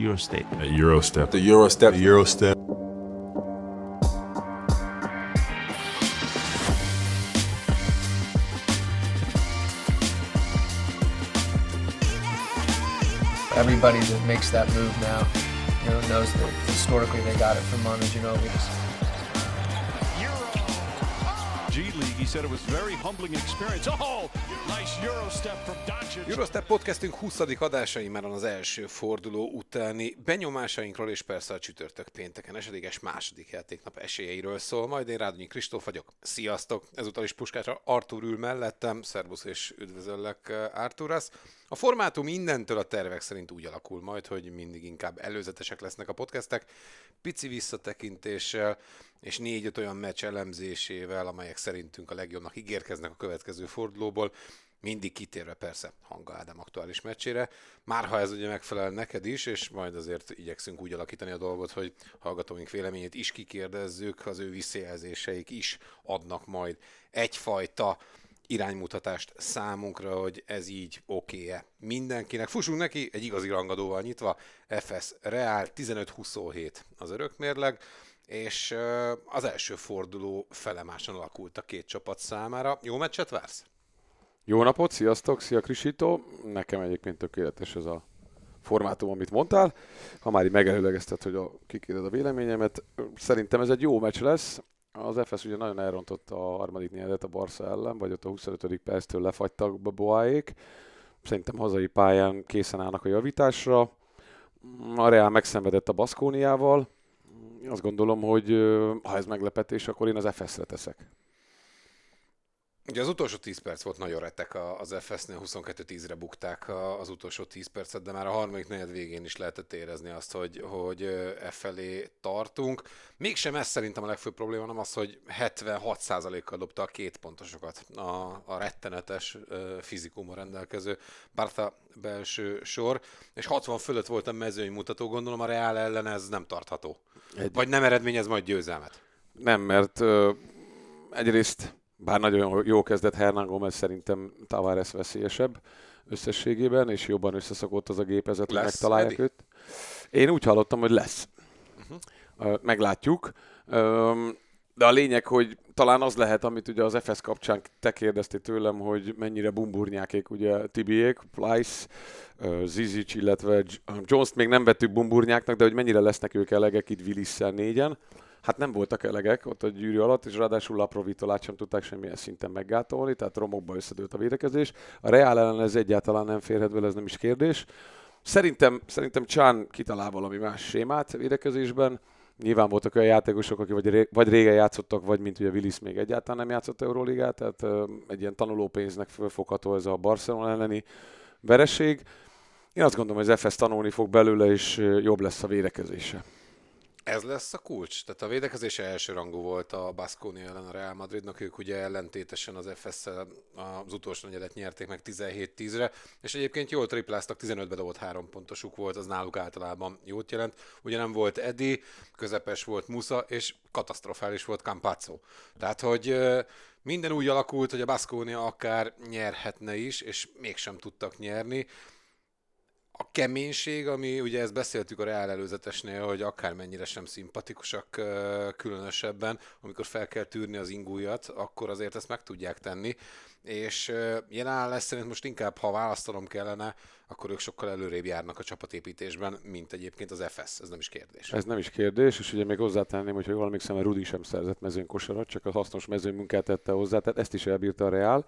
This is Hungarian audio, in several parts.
Eurostep. A Eurostep. The Eurostep. The Eurostep. Everybody that makes that move now, you know, knows that historically they got it from Manu Ginobili. G League. He said it was very humbling experience. Oh, Eurostep podcastünk 20. adásai már az első forduló utáni benyomásainkról és persze a csütörtök pénteken esedéges második játéknap esélyeiről szól. Majd én Rádonyi Kristóf vagyok. Sziasztok! Ezúttal is Puskásra Artur ül mellettem. Szerbusz és üdvözöllek Arturasz. A formátum innentől a tervek szerint úgy alakul majd, hogy mindig inkább előzetesek lesznek a podcastek, pici visszatekintéssel és négy-öt olyan meccs elemzésével, amelyek szerintünk a legjobbnak ígérkeznek a következő fordulóból, mindig kitérve persze Hanga Ádám aktuális meccsére. Már ha ez ugye megfelel neked is, és majd azért igyekszünk úgy alakítani a dolgot, hogy hallgatóink véleményét is kikérdezzük, az ő visszajelzéseik is adnak majd egyfajta iránymutatást számunkra, hogy ez így oké-e mindenkinek. Fussunk neki egy igazi rangadóval nyitva, FS Real 15-27 az örökmérleg, és az első forduló felemáson alakult a két csapat számára. Jó meccset vársz? Jó napot, sziasztok, szia Krisító. Nekem egyébként tökéletes ez a formátum, amit mondtál. Ha már így megelőlegezted, hogy a, kikérded a véleményemet, szerintem ez egy jó meccs lesz. Az FS ugye nagyon elrontott a harmadik nyeredet a Barca ellen, vagy ott a 25. perctől lefagytak a Boáék. Szerintem hazai pályán készen állnak a javításra. A Real megszenvedett a Baszkóniával. Azt gondolom, hogy ha ez meglepetés, akkor én az FS-re teszek. Ugye az utolsó 10 perc volt nagyon retek az FS-nél, 22-10-re bukták az utolsó 10 percet, de már a harmadik negyed végén is lehetett érezni azt, hogy, hogy e felé tartunk. Mégsem ez szerintem a legfőbb probléma, nem az, hogy 76%-kal dobta a két pontosokat a, a rettenetes fizikummal rendelkező Bartha belső sor, és 60 fölött volt a mezőny mutató, gondolom a Reál ellen ez nem tartható. Egy... Vagy nem eredményez majd győzelmet? Nem, mert ö, egyrészt bár nagyon jó kezdett Hernán Gomez, szerintem Tavares veszélyesebb összességében, és jobban összeszokott az a gépezet, hogy megtalálják Eddie? őt. Én úgy hallottam, hogy lesz. Uh-huh. Meglátjuk. De a lényeg, hogy talán az lehet, amit ugye az FS kapcsán te kérdeztél tőlem, hogy mennyire bumburnyákék ugye Tibiék, Plyce, Zizic, illetve Jones-t még nem vettük bumburnyáknak, de hogy mennyire lesznek ők elegek itt willis négyen hát nem voltak elegek ott a gyűrű alatt, és ráadásul Laprovitolát sem tudták semmilyen szinten meggátolni, tehát romokba összedőlt a védekezés. A Real ellen ez egyáltalán nem férhet vele, ez nem is kérdés. Szerintem, szerintem Csán kitalál valami más sémát védekezésben. Nyilván voltak olyan játékosok, akik vagy, ré, vagy régen játszottak, vagy mint ugye Willis még egyáltalán nem játszott Euróligát, tehát egy ilyen tanulópénznek fölfogható ez a Barcelona elleni vereség. Én azt gondolom, hogy az FS tanulni fog belőle, és jobb lesz a védekezése. Ez lesz a kulcs? Tehát a védekezése első rangú volt a Baskonia ellen a Real Madridnak, ők ugye ellentétesen az fs az utolsó negyedet nyerték meg 17-10-re, és egyébként jól tripláztak, 15-be dobott három pontosuk volt, az náluk általában jót jelent. Ugye nem volt Edi, közepes volt Musa, és katasztrofális volt Campazzo. Tehát, hogy minden úgy alakult, hogy a Baskonia akár nyerhetne is, és mégsem tudtak nyerni a keménység, ami ugye ezt beszéltük a Reál előzetesnél, hogy akármennyire sem szimpatikusak különösebben, amikor fel kell tűrni az ingújat, akkor azért ezt meg tudják tenni. És jelen szerint most inkább, ha választanom kellene, akkor ők sokkal előrébb járnak a csapatépítésben, mint egyébként az FS, ez nem is kérdés. Ez nem is kérdés, és ugye még hozzátenném, hogy ha jól emlékszem, Rudi sem szerzett mezőnkosarat, csak a hasznos mezőmunkát tette hozzá, tehát ezt is elbírta a Reál.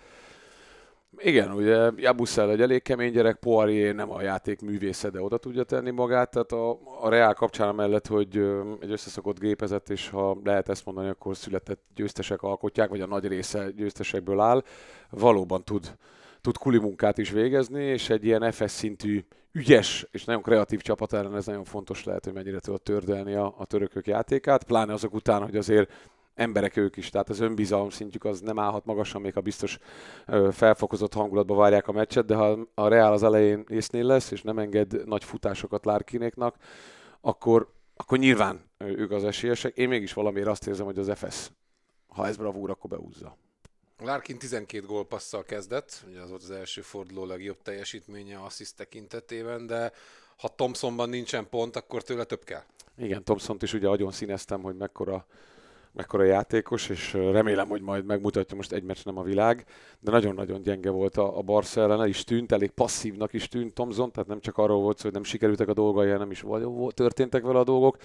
Igen, ugye Jabuszel egy elég kemény gyerek, Poirier nem a játék művésze, de oda tudja tenni magát, tehát a, a Reál kapcsán mellett, hogy egy összeszokott gépezet, és ha lehet ezt mondani, akkor született győztesek alkotják, vagy a nagy része győztesekből áll, valóban tud, tud kuli munkát is végezni, és egy ilyen FS szintű ügyes és nagyon kreatív csapat ellen ez nagyon fontos lehet, hogy mennyire tudod tördelni a, a törökök játékát, pláne azok után, hogy azért emberek ők is, tehát az önbizalom szintjük az nem állhat magasan, még a biztos felfokozott hangulatba várják a meccset, de ha a Real az elején észnél lesz, és nem enged nagy futásokat Lárkinéknak, akkor, akkor nyilván ők az esélyesek. Én mégis valamiért azt érzem, hogy az FS, ha ez bravúr, akkor beúzza. Larkin 12 gólpasszal kezdett, ugye az volt az első forduló legjobb teljesítménye assziszt tekintetében, de ha Thompsonban nincsen pont, akkor tőle több kell. Igen, thompson is ugye agyon színeztem, hogy mekkora, mekkora játékos, és remélem, hogy majd megmutatja most egy meccs nem a világ, de nagyon-nagyon gyenge volt a, a Barca ellen, is tűnt, elég passzívnak is tűnt Thompson, tehát nem csak arról volt szó, hogy nem sikerültek a dolgai, hanem is történtek vele a dolgok.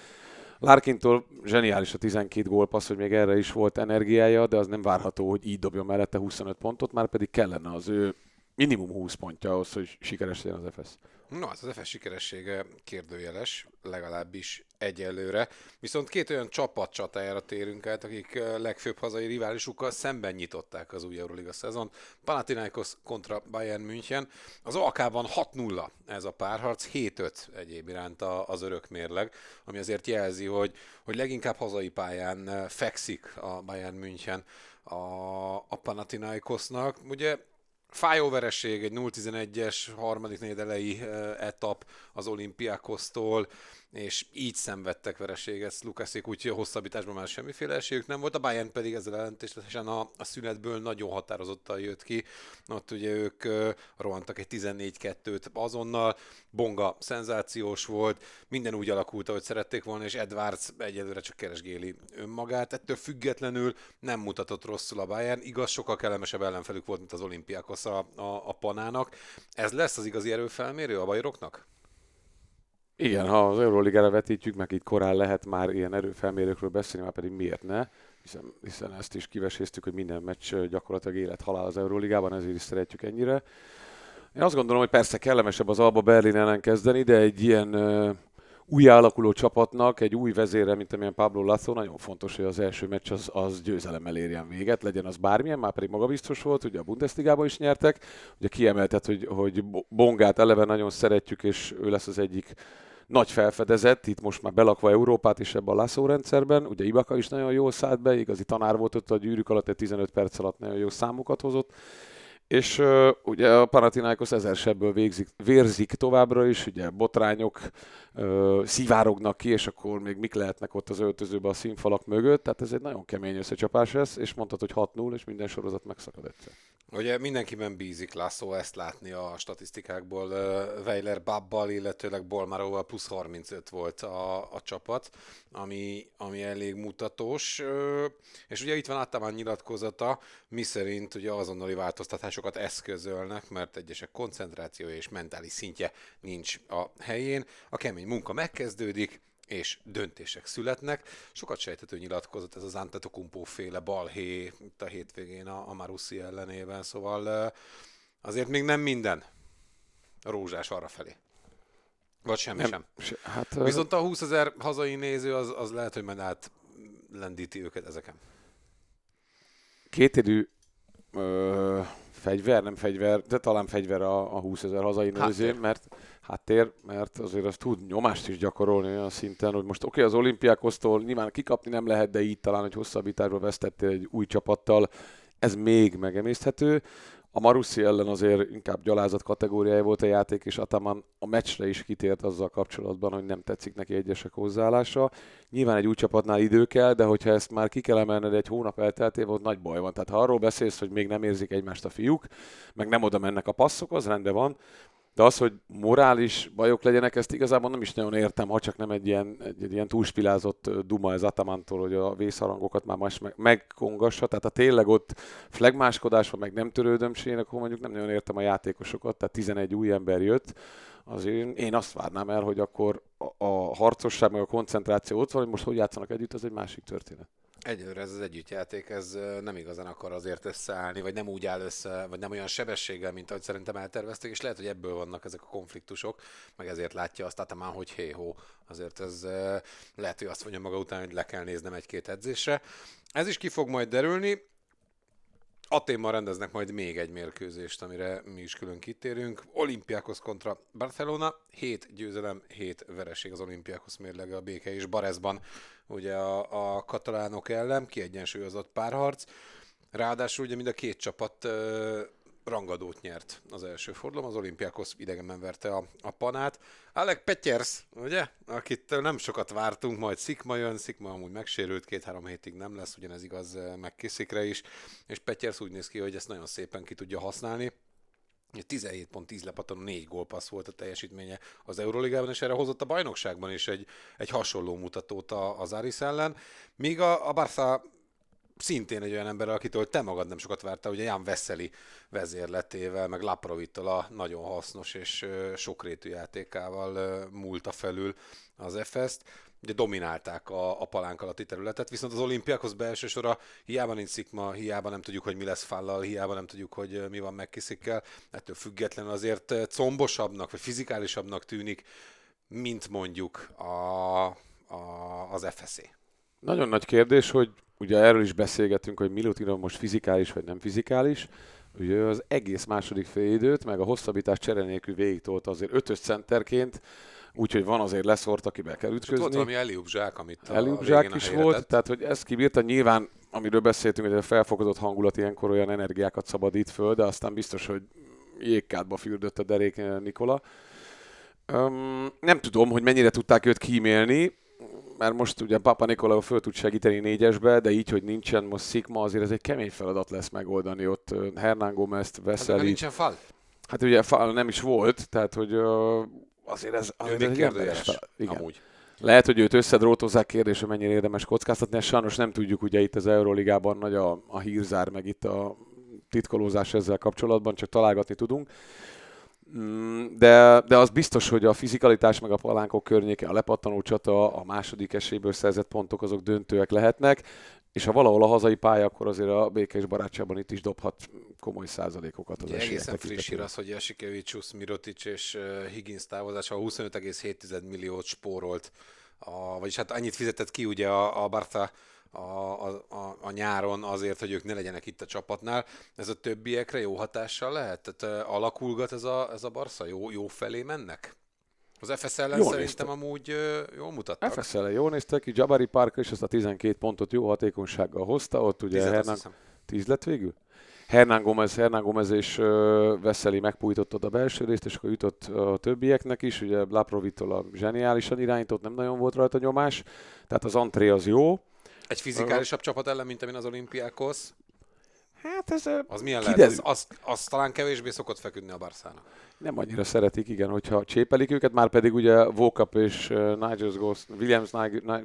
Larkintól zseniális a 12 gólpassz, hogy még erre is volt energiája, de az nem várható, hogy így dobjon mellette 25 pontot, már pedig kellene az ő minimum 20 pontja ahhoz, hogy sikeres legyen az FS. No, hát az FS sikeressége kérdőjeles, legalábbis egyelőre. Viszont két olyan csapat csatájára térünk át, akik legfőbb hazai riválisukkal szemben nyitották az új Euroliga szezon. Panathinaikos kontra Bayern München. Az AK-ban 6-0 ez a párharc, 7-5 egyéb iránt az örök mérleg, ami azért jelzi, hogy, hogy leginkább hazai pályán fekszik a Bayern München a, a Panathinaikosnak. Ugye fájó egy 0-11-es harmadik négy elejé etap az olimpiákosztól, és így szenvedtek vereséget Lukaszék, úgyhogy a hosszabbításban már semmiféle esélyük nem volt, a Bayern pedig ezzel ellentétesen a, a szünetből nagyon határozottan jött ki. Ott ugye ők uh, rohantak egy 14-2-t azonnal, Bonga szenzációs volt, minden úgy alakult, ahogy szerették volna, és Edwards egyelőre csak keresgéli önmagát. Ettől függetlenül nem mutatott rosszul a Bayern, igaz, sokkal kellemesebb ellenfelük volt, mint az olimpiákos a, a, a panának. Ez lesz az igazi erőfelmérő a bajroknak? Igen, ha az Euroligára vetítjük, meg itt korán lehet már ilyen erőfelmérőkről beszélni, már pedig miért ne, hiszen, hiszen ezt is kiveséztük, hogy minden meccs gyakorlatilag élet-halál az Euróligában, ezért is szeretjük ennyire. Én azt gondolom, hogy persze kellemesebb az Alba Berlin ellen kezdeni, de egy ilyen uh, új alakuló csapatnak, egy új vezére, mint amilyen Pablo Lasso, nagyon fontos, hogy az első meccs az, az győzelemmel érjen véget, legyen az bármilyen, már pedig magabiztos volt, ugye a Bundesligában is nyertek, ugye kiemeltet, hogy, hogy Bongát eleve nagyon szeretjük, és ő lesz az egyik nagy felfedezett, itt most már belakva Európát is ebben a László rendszerben. Ugye Ibaka is nagyon jól szállt be, igazi tanár volt ott a gyűrűk alatt, egy 15 perc alatt nagyon jó számokat hozott. És uh, ugye a Panathinaikos ezer sebből végzik, vérzik továbbra is, ugye botrányok szivárognak ki, és akkor még mik lehetnek ott az öltözőben a színfalak mögött, tehát ez egy nagyon kemény összecsapás lesz, és mondhatod, hogy 6-0, és minden sorozat megszakad egyszer. Ugye mindenkiben bízik László ezt látni a statisztikákból. Weiler Babbal, illetőleg Bolmaróval plusz 35 volt a, a csapat, ami, ami elég mutatós. És ugye itt van általában nyilatkozata, miszerint ugye azonnali változtatásokat eszközölnek, mert egyesek koncentrációja és mentális szintje nincs a helyén. A kemény munka megkezdődik, és döntések születnek. Sokat sejtető nyilatkozott ez az Antetokumpo féle balhé itt a hétvégén a, a Marussi ellenében, szóval azért még nem minden rózsás arra felé. Vagy semmi nem, sem. Se, hát, Viszont a 20 ezer hazai néző az, az lehet, hogy majd átlendíti őket ezeken. Kétidő ö, fegyver, nem fegyver, de talán fegyver a, a 20 ezer hazai néző, mert háttér, mert azért az tud nyomást is gyakorolni olyan szinten, hogy most oké, okay, az olimpiákosztól nyilván kikapni nem lehet, de így talán, hogy hosszabbításba vesztettél egy új csapattal, ez még megemészthető. A Marussi ellen azért inkább gyalázat kategóriája volt a játék, és Ataman a meccsre is kitért azzal kapcsolatban, hogy nem tetszik neki egyesek hozzáállása. Nyilván egy új csapatnál idő kell, de hogyha ezt már ki kell emelned egy hónap elteltével, ott nagy baj van. Tehát ha arról beszélsz, hogy még nem érzik egymást a fiúk, meg nem oda mennek a az rendben van, de az, hogy morális bajok legyenek, ezt igazából nem is nagyon értem, ha csak nem egy ilyen, egy, egy ilyen túlspilázott duma ez Atamantól, hogy a vészharangokat már most meg, megkongassa. Tehát ha tényleg ott flagmáskodás van, meg nem törődömség, akkor mondjuk nem nagyon értem a játékosokat. Tehát 11 új ember jött, azért én azt várnám el, hogy akkor a, a harcosság, meg a koncentráció ott van, hogy most hogy játszanak együtt, az egy másik történet. Egyelőre ez az együttjáték, ez nem igazán akar azért összeállni, vagy nem úgy áll össze, vagy nem olyan sebességgel, mint ahogy szerintem eltervezték, és lehet, hogy ebből vannak ezek a konfliktusok, meg ezért látja azt Atamán, hogy hé ho, azért ez lehet, hogy azt mondja maga után, hogy le kell néznem egy-két edzésre. Ez is ki fog majd derülni. Aténban rendeznek majd még egy mérkőzést, amire mi is külön kitérünk. Olimpiákos kontra Barcelona, 7 győzelem, 7 vereség az Olimpiákos mérlege a béke és Barezban, ugye a, a katalánok ellen, kiegyensúlyozott párharc. Ráadásul ugye mind a két csapat rangadót nyert az első fordulón, az olimpiákhoz idegenben verte a, a panát. Alec Petyers, ugye, akit nem sokat vártunk, majd Szikma jön, Szikma amúgy megsérült, két-három hétig nem lesz, ugyanez igaz eh, megkészikre is, és Petyers úgy néz ki, hogy ezt nagyon szépen ki tudja használni. 17 pont 10 lepattanó, 4 gólpassz volt a teljesítménye az Euróligában, és erre hozott a bajnokságban is egy, egy hasonló mutatót az Aris ellen. Míg a, a Barca szintén egy olyan ember, akitől te magad nem sokat vártál, ugye Jan Veszeli vezérletével, meg Laprovittal a nagyon hasznos és sokrétű játékával múlta felül az FS-t ugye dominálták a, a palánk alatti területet, viszont az olimpiákhoz belső sora hiába nincs szikma, hiába nem tudjuk, hogy mi lesz fállal, hiába nem tudjuk, hogy mi van megkiszikkel, ettől függetlenül azért combosabbnak, vagy fizikálisabbnak tűnik, mint mondjuk a, a, az FSZ. Nagyon nagy kérdés, hogy ugye erről is beszélgetünk, hogy Milutinov most fizikális vagy nem fizikális. Ugye az egész második félidőt, meg a hosszabbítás csere nélkül végig azért ötös centerként, úgyhogy van azért leszort, akibe kell ütközni. Volt valami Eliup zsák, amit Eliup zsák is volt, tett. tehát hogy ezt kibírta. Nyilván, amiről beszéltünk, hogy a felfokozott hangulat ilyenkor olyan energiákat szabadít föl, de aztán biztos, hogy jégkádba fürdött a derék eh, Nikola. Um, nem tudom, hogy mennyire tudták őt kímélni, mert most ugye Papa Nikola föl tud segíteni négyesbe, de így, hogy nincsen most Szikma, azért ez egy kemény feladat lesz megoldani ott Hernán Gómez-t, Veszeli. Hát, nincsen fal? Hát ugye fal nem is volt, tehát hogy azért ez, azért ez kérdés, igen. amúgy. Lehet, hogy őt összedrótozzák kérdés, hogy mennyire érdemes kockáztatni, és sajnos nem tudjuk, ugye itt az Euróligában nagy a, a hírzár, meg itt a titkolózás ezzel kapcsolatban, csak találgatni tudunk. Mm, de, de az biztos, hogy a fizikalitás meg a palánkok környéke, a lepattanó csata, a második esélyből szerzett pontok azok döntőek lehetnek, és ha valahol a hazai pálya, akkor azért a békés barátságban itt is dobhat komoly százalékokat az esélyek Egészen friss hír az, hogy Jasikevicius, Mirotic és Higgins távozása 25,7 milliót spórolt, a, vagyis hát annyit fizetett ki ugye a, a Barca a, a, a, a nyáron azért, hogy ők ne legyenek itt a csapatnál. Ez a többiekre jó hatással lehet? Tehát alakulgat ez a, ez a Barca? Jó, jó felé mennek? Az FSL ellen jól szerintem néztek. amúgy jól mutattak. FSL ellen jól néztek ki, Jabari Parker is azt a 12 pontot jó hatékonysággal hozta, ott ugye Hernán... 10 lett végül? Hernán Gomez, Hernán Gomez és uh, Veszeli megpújtottad a belső részt, és akkor jutott a többieknek is, ugye Laprovitól a zseniálisan irányított, nem nagyon volt rajta nyomás, tehát az antré az jó. Egy fizikálisabb csapat ellen, mint amin az olimpiákhoz. Hát ez... Az milyen kiderül. lehet? Az, az, az talán kevésbé szokott feküdni a Barszának. Nem annyira szeretik, igen, hogyha csépelik őket, már pedig ugye Vokap és Nigel, Goss, Williams,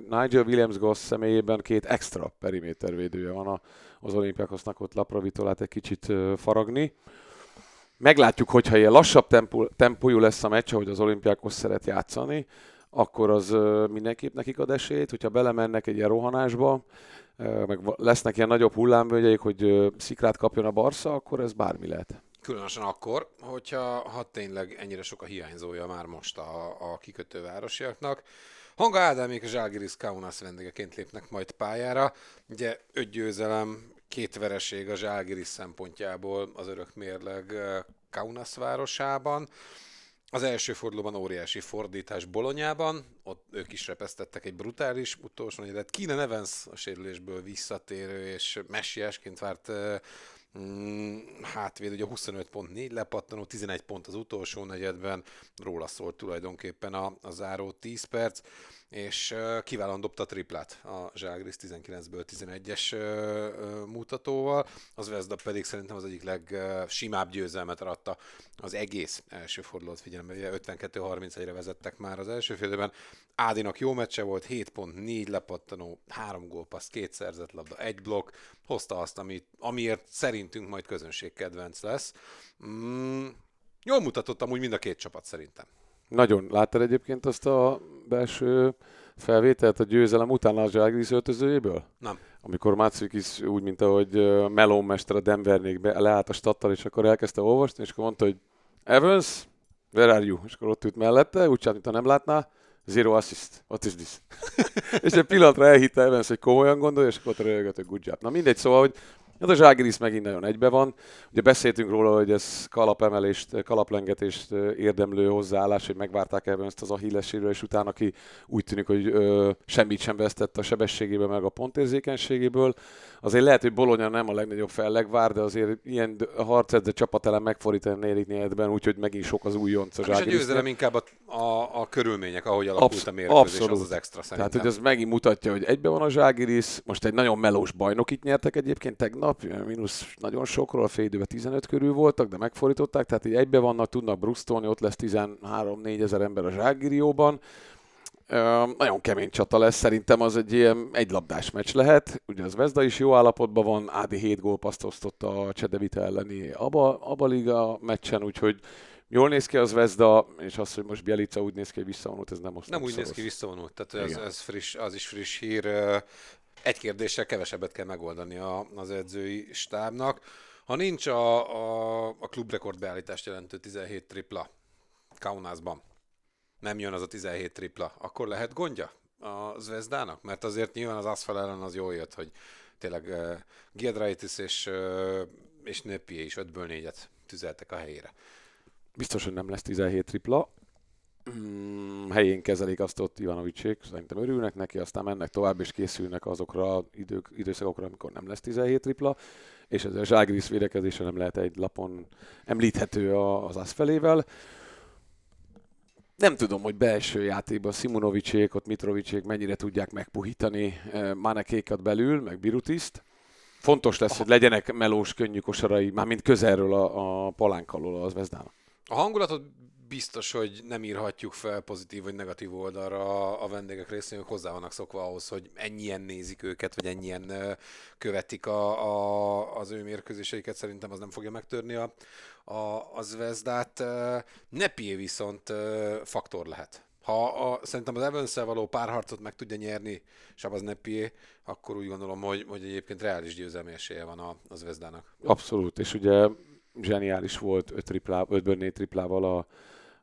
Nigel Williams Goss személyében két extra perimétervédője van a, az olimpiákosznak ott Laprovitolát egy kicsit faragni. Meglátjuk, hogyha ilyen lassabb tempó, tempójú lesz a meccs, ahogy az olimpiákos szeret játszani, akkor az mindenképp nekik ad esélyt, hogyha belemennek egy ilyen rohanásba, meg lesznek ilyen nagyobb hullámvölgyeik, hogy szikrát kapjon a Barca, akkor ez bármi lehet. Különösen akkor, hogyha ha tényleg ennyire sok a hiányzója már most a, a kikötővárosiaknak. Hanga Ádámék a Zsalgiris Kaunas vendégeként lépnek majd pályára. Ugye öt győzelem, két vereség a Zsalgiris szempontjából az örök mérleg Kaunas városában. Az első fordulóban óriási fordítás Bolonyában, ott ők is repesztettek egy brutális utolsó negyedet. Kine Evans a sérülésből visszatérő és messiásként várt mm, hátvéd, ugye 25.4 lepattanó, 11 pont az utolsó negyedben, róla szólt tulajdonképpen a, a záró 10 perc és kiválóan dobta a triplát a Zságris 19-ből 11-es mutatóval, az Vezda pedig szerintem az egyik legsimább győzelmet adta az egész első fordulót figyelembe, ugye 52-31-re vezettek már az első félidőben. Ádinak jó meccse volt, 7 pont, 4 lepattanó, 3 gólpassz, 2 szerzett labda, egy blokk, hozta azt, amit, amiért szerintünk majd közönség kedvenc lesz. Mm, jól mutatott amúgy mind a két csapat szerintem. Nagyon. Láttad egyébként azt a belső felvételt a győzelem után a Zságris öltözőjéből? Nem. Amikor Matsukis úgy, mint ahogy Melon mester a Denvernékbe leállt a stattal, és akkor elkezdte olvasni, és akkor mondta, hogy Evans, where are you? És akkor ott ült mellette, úgy csinált, mintha nem látná, zero assist, what is this? és egy pillanatra elhitte Evans, hogy komolyan gondolja, és akkor ott röhögött, hogy good job. Na mindegy, szóval, hogy ez a Zságiris megint nagyon egybe van. Ugye beszéltünk róla, hogy ez kalapemelést, kalaplengetést érdemlő hozzáállás, hogy megvárták ebben ezt az Achilleséről, és utána aki úgy tűnik, hogy ö, semmit sem vesztett a sebességéből, meg a pontérzékenységéből. Azért lehet, hogy Bologna nem a legnagyobb fellegvár, de azért ilyen harcedze csapat ellen megfordítani negyedben, úgyhogy megint sok az újonc a Zságiris. És a győzelem inkább a, a, a körülmények, ahogy alakult Absz- a mérkőzés, abszolút. az az extra szerintem. Tehát, hogy ez megint mutatja, hogy egybe van a Zságiris, most egy nagyon melós bajnokit nyertek egyébként tegnap, nap, mínusz nagyon sokról, fél időben 15 körül voltak, de megfordították, tehát így egybe vannak, tudnak brusztolni, ott lesz 13-4 ezer ember a Zságirióban. Nagyon kemény csata lesz, szerintem az egy ilyen egylabdás meccs lehet. Ugye az Vezda is jó állapotban van, Ádi 7 gólpaszt osztott a Csedevita elleni Aba, Aba meccsen, úgyhogy jól néz ki az Vezda, és az, hogy most Bielica úgy néz ki, hogy visszavonult, ez nem most Nem úgy néz ki visszavonult, tehát ez, ez friss, az is friss hír. Egy kérdéssel kevesebbet kell megoldani a, az edzői stábnak. Ha nincs a, a, a klubrekord beállítást jelentő 17 tripla Kaunasban, nem jön az a 17 tripla, akkor lehet gondja a Zvezdának? Mert azért nyilván az Asfal ellen az jól jött, hogy tényleg uh, Giedraitis és, uh, és Nöppi is 5-ből 4-et tüzeltek a helyére. Biztos, hogy nem lesz 17 tripla. Hmm, helyén kezelik azt ott Ivanovicsék, szerintem örülnek neki, aztán mennek tovább és készülnek azokra idők, időszakokra, amikor nem lesz 17 tripla, és ez a Zságris védekezése nem lehet egy lapon említhető az az felével. Nem tudom, hogy belső játékban Simonovicsék, ott Mitrovicsék mennyire tudják megpuhítani eh, Manekékat belül, meg Birutiszt. Fontos lesz, hogy legyenek melós, könnyű kosarai, már mint közelről a, a palánk alól az Vezdának. A hangulatot biztos, hogy nem írhatjuk fel pozitív vagy negatív oldalra a vendégek részéről, hogy hozzá vannak szokva ahhoz, hogy ennyien nézik őket, vagy ennyien követik a, a, az ő mérkőzéseiket. Szerintem az nem fogja megtörni a, a, a Zvezdát. Nepié viszont faktor lehet. Ha a, szerintem az evans való párharcot meg tudja nyerni Sabaz Nepié, akkor úgy gondolom, hogy, hogy egyébként reális győzelmi esélye van a, a Zvezdának. Abszolút, és ugye zseniális volt 5 triplá, 5 4 triplával a,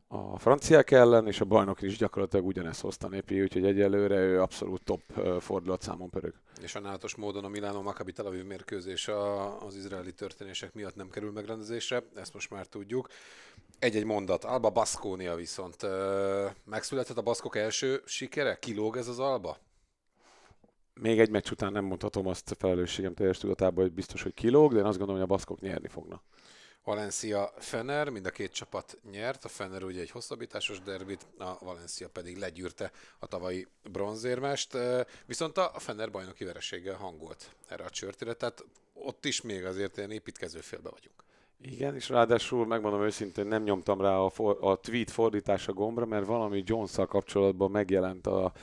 a franciák ellen, és a bajnok is gyakorlatilag ugyanezt hozta népi, úgyhogy egyelőre ő abszolút top fordulat számon pörög. És sajnálatos módon a Milánó Maccabi Tel Aviv mérkőzés az izraeli történések miatt nem kerül megrendezésre, ezt most már tudjuk. Egy-egy mondat, Alba Baskónia viszont megszületett a baszkok első sikere? Kilóg ez az Alba? Még egy meccs után nem mondhatom azt felelősségem teljes tudatában, hogy biztos, hogy kilóg, de én azt gondolom, hogy a baszkok nyerni fognak. Valencia Fener, mind a két csapat nyert, a Fener ugye egy hosszabbításos derbit, a Valencia pedig legyűrte a tavalyi bronzérmest, viszont a Fener bajnoki vereséggel hangolt erre a csörtére, tehát ott is még azért ilyen építkező félbe vagyunk. Igen, és ráadásul megmondom őszintén, nem nyomtam rá a, for, a tweet fordítása gombra, mert valami jones kapcsolatban megjelent a,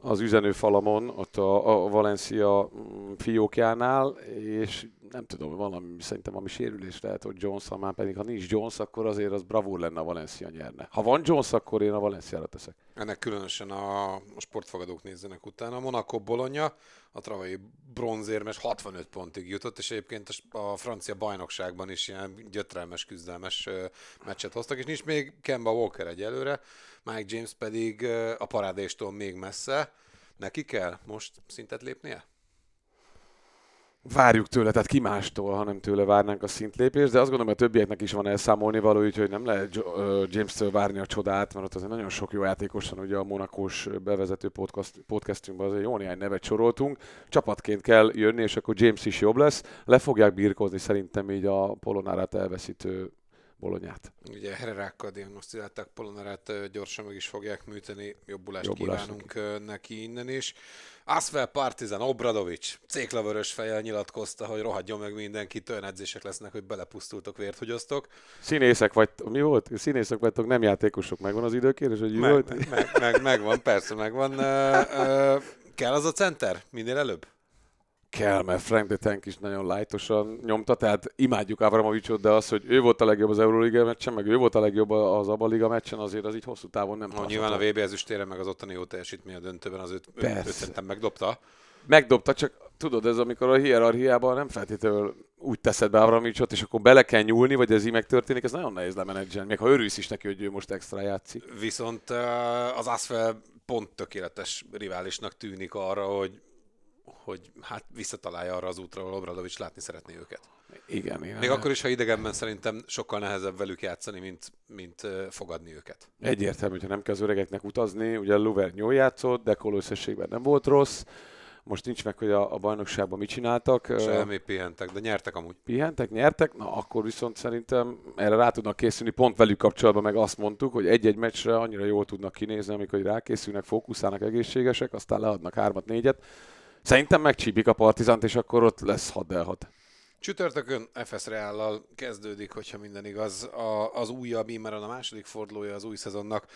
az üzenőfalamon, ott a, a Valencia mm, fiókjánál, és nem tudom, valami, szerintem ami sérülés lehet, hogy Jones, ha már pedig ha nincs Jones, akkor azért az bravúr lenne a Valencia nyerne. Ha van Jones, akkor én a Valenciára teszek. Ennek különösen a, a sportfogadók nézzenek utána. A Monaco Bologna, a travai bronzérmes 65 pontig jutott, és egyébként a francia bajnokságban is ilyen gyötrelmes, küzdelmes meccset hoztak, és nincs még Kemba Walker egyelőre, Mike James pedig a parádéstól még messze. Neki kell most szintet lépnie? várjuk tőle, tehát ki mástól, hanem tőle várnánk a szintlépést, de azt gondolom, hogy a többieknek is van elszámolni való, úgyhogy nem lehet James-től várni a csodát, mert ott azért nagyon sok jó játékos van, ugye a Monakós bevezető podcast, podcastünkben azért jó néhány nevet soroltunk. Csapatként kell jönni, és akkor James is jobb lesz. Le fogják birkózni szerintem így a Polonárát elveszítő bolonyát. Ugye Hererákkal diagnosztizálták Polonárát, gyorsan meg is fogják műteni, jobbulást, jobbulást kívánunk neki. neki innen is. Asvel Partizan, Obradovics, céklavörös fejjel nyilatkozta, hogy rohadjon meg mindenki, olyan edzések lesznek, hogy belepusztultok, vért fogyasztok. Színészek vagy, mi volt? Színészek vagytok, nem játékosok. Megvan az időkérés, hogy meg, volt? Meg, meg, meg, megvan, persze megvan. Uh, uh, kell az a center? Minél előbb? Kell, mert Frank de Tank is nagyon lájtosan nyomta, tehát imádjuk Avramovicsot, de az, hogy ő volt a legjobb az Euroliga meccsen, meg ő volt a legjobb az Abaliga meccsen, azért az így hosszú távon nem ha, Nyilván a VB ezüstére, meg az ottani jó teljesítmény a döntőben az őt, őt szerintem megdobta. Megdobta, csak tudod, ez amikor a hierarchiában nem feltétlenül úgy teszed be Avramovicsot, és akkor bele kell nyúlni, vagy ez így megtörténik, ez nagyon nehéz lemenedzselni, még ha örülsz is neki, hogy ő most extra játszik. Viszont az Asfel pont tökéletes riválisnak tűnik arra, hogy hogy hát visszatalálja arra az útra, ahol Obradovics látni szeretné őket. Igen, igen. Még akkor is, ha idegenben szerintem sokkal nehezebb velük játszani, mint, mint fogadni őket. Egyértelmű, hogyha nem kell az öregeknek utazni, ugye Luver jól játszott, de összességben nem volt rossz, most nincs meg, hogy a, a bajnokságban mit csináltak. Semmi pihentek, de nyertek amúgy. Pihentek, nyertek, na akkor viszont szerintem erre rá tudnak készülni, pont velük kapcsolatban meg azt mondtuk, hogy egy-egy meccsre annyira jól tudnak kinézni, amikor rákészülnek, fókuszálnak egészségesek, aztán leadnak hármat, négyet, Szerintem megcsípik a Partizant, és akkor ott lesz 6 6 Csütörtökön FS Reállal kezdődik, hogyha minden igaz, a, az újabb, immáron a második fordulója az új szezonnak.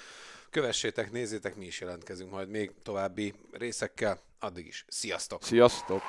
Kövessétek, nézzétek, mi is jelentkezünk majd még további részekkel. Addig is, sziasztok! Sziasztok!